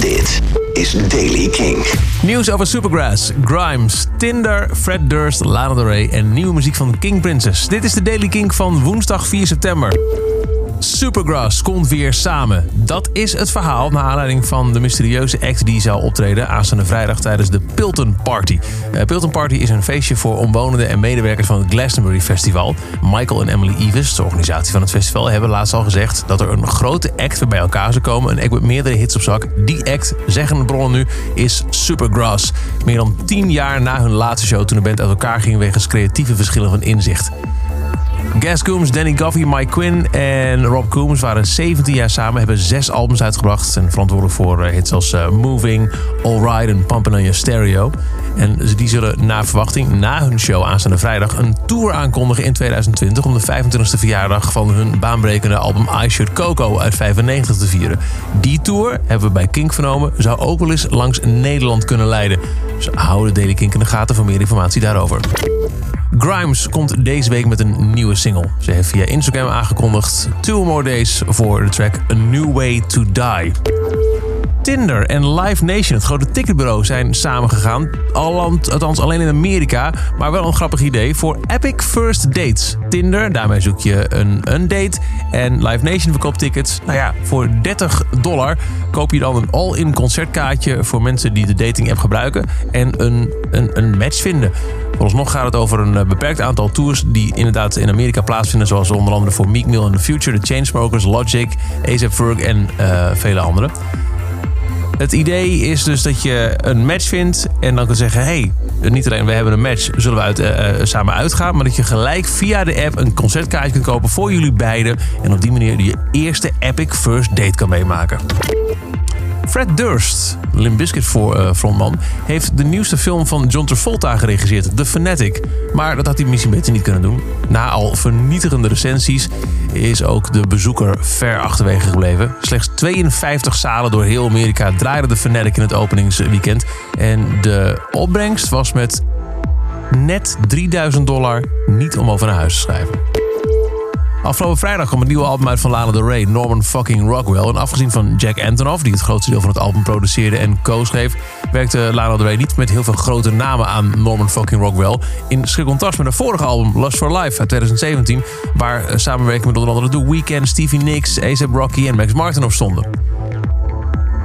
Dit is Daily King. Nieuws over Supergrass, Grimes, Tinder, Fred Durst, Lana Del Rey en nieuwe muziek van King Princess. Dit is de Daily King van woensdag 4 september. Supergrass komt weer samen. Dat is het verhaal naar aanleiding van de mysterieuze act die zou optreden aanstaande vrijdag tijdens de Pilton Party. Uh, Pilton Party is een feestje voor omwonenden en medewerkers van het Glastonbury Festival. Michael en Emily Eves, de organisatie van het festival, hebben laatst al gezegd dat er een grote act bij elkaar zou komen. Een act met meerdere hits op zak. Die act, zeggen de bronnen nu, is Supergrass. Meer dan tien jaar na hun laatste show toen de band uit elkaar ging wegens creatieve verschillen van inzicht. Gas Coombs, Danny Goffey, Mike Quinn en Rob Coombs waren 17 jaar samen, hebben zes albums uitgebracht en verantwoordelijk voor eh, hits als uh, Moving, Alright en Pumpin' on Your Stereo. En die zullen na verwachting na hun show aanstaande vrijdag een tour aankondigen in 2020 om de 25e verjaardag van hun baanbrekende album I Should Coco uit 95 te vieren. Die tour, hebben we bij Kink vernomen, zou ook wel eens langs Nederland kunnen leiden. Dus houden Daily Kink in de gaten voor meer informatie daarover. Grimes komt deze week met een nieuwe single. Ze heeft via Instagram aangekondigd Two More Days voor de track A New Way to Die. Tinder en Live Nation, het grote ticketbureau, zijn samengegaan. Althans alleen in Amerika, maar wel een grappig idee voor Epic First Dates. Tinder, daarmee zoek je een, een date. En Live Nation verkoopt tickets. Nou ja, voor 30 dollar koop je dan een all-in concertkaartje voor mensen die de dating app gebruiken. En een, een, match vinden. Vooralsnog gaat het over een beperkt aantal tours die inderdaad in Amerika plaatsvinden. Zoals onder andere voor Meek Mill in the Future, The Chainsmokers, Logic, A$AP Ferg en uh, vele anderen. Het idee is dus dat je een match vindt en dan kan zeggen: hey, niet alleen we hebben een match, zullen we uit, uh, samen uitgaan, maar dat je gelijk via de app een concertkaartje kunt kopen voor jullie beiden en op die manier je eerste epic first date kan meemaken. Fred Durst, Limp Bizkit voor, uh, frontman, heeft de nieuwste film van John Travolta geregisseerd, The Fanatic. Maar dat had hij misschien beter niet kunnen doen. Na al vernietigende recensies is ook de bezoeker ver achterwege gebleven. Slechts 52 zalen door heel Amerika draaiden The Fanatic in het openingsweekend. En de opbrengst was met net 3000 dollar niet om over naar huis te schrijven. Afgelopen vrijdag kwam een nieuwe album uit van Lana Del Rey, Norman fucking Rockwell. En afgezien van Jack Antonoff, die het grootste deel van het album produceerde en co-schreef, werkte Lana Del Rey niet met heel veel grote namen aan Norman fucking Rockwell. In schrik contrast met haar vorige album, Lust for Life uit 2017, waar eh, samenwerking met onder andere The Weeknd, Stevie Nicks, A$AP Rocky en Max Martin op stonden.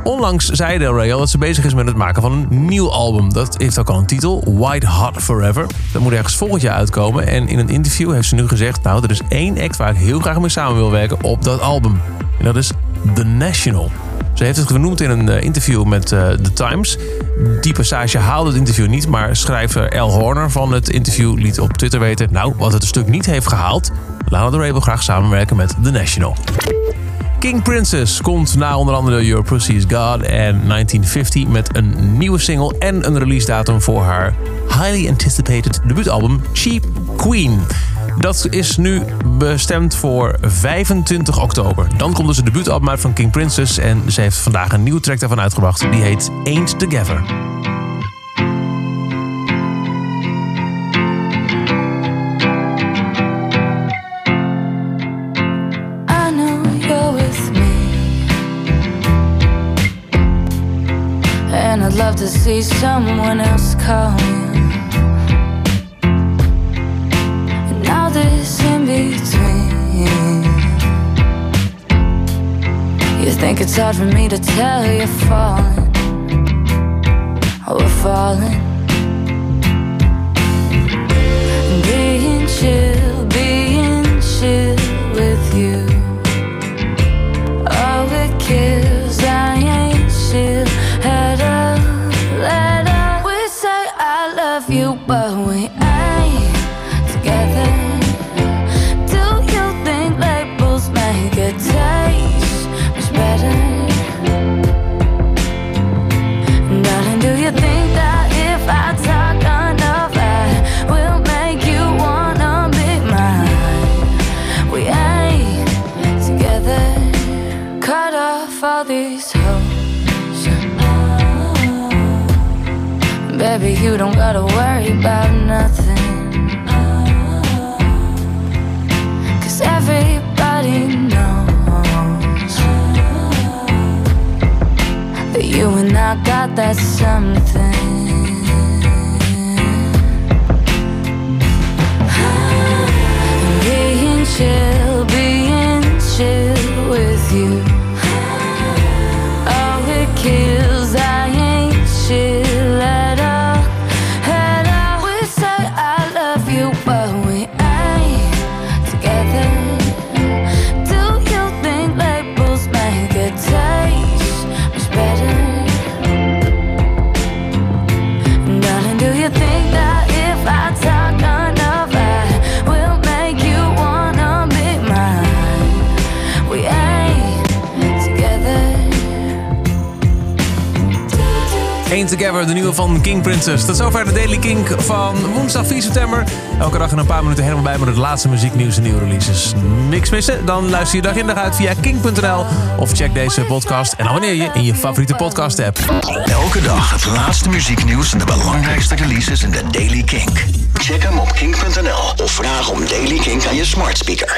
Onlangs zei Del Rey dat ze bezig is met het maken van een nieuw album. Dat heeft ook al een titel, White Hot Forever. Dat moet ergens volgend jaar uitkomen. En in een interview heeft ze nu gezegd... nou, er is één act waar ik heel graag mee samen wil werken op dat album. En dat is The National. Ze heeft het genoemd in een eh, interview met uh, The Times. Die passage haalde het interview niet, maar schrijver Al Horner van het interview liet op Twitter weten... nou, wat het stuk niet heeft gehaald... Lana Del Rey wil graag samenwerken met The National. King Princess komt na onder andere Your Pussy is God en 1950 met een nieuwe single en een release datum voor haar highly anticipated debuutalbum Cheap Queen. Dat is nu bestemd voor 25 oktober. Dan komt dus het debuutalbum uit van King Princess en ze heeft vandaag een nieuwe track daarvan uitgebracht. Die heet Ain't Together. To see someone else call you. And now this in between. You think it's hard for me to tell you're falling. Oh, we're falling. You don't gotta worry about nothing. Cause everybody knows that You and I got that something. Being chill, being chill with you. Ain't Together, de nieuwe van King Princess. Tot zover de Daily Kink van woensdag 4 september. Elke dag in een paar minuten helemaal bij met het laatste muzieknieuws en nieuwe releases. Niks missen? Dan luister je dag in dag uit via king.nl of check deze podcast en abonneer je in je favoriete podcast app. Elke dag het laatste muzieknieuws en de belangrijkste releases in de Daily Kink. Check hem op kink.nl of vraag om Daily Kink aan je smart speaker.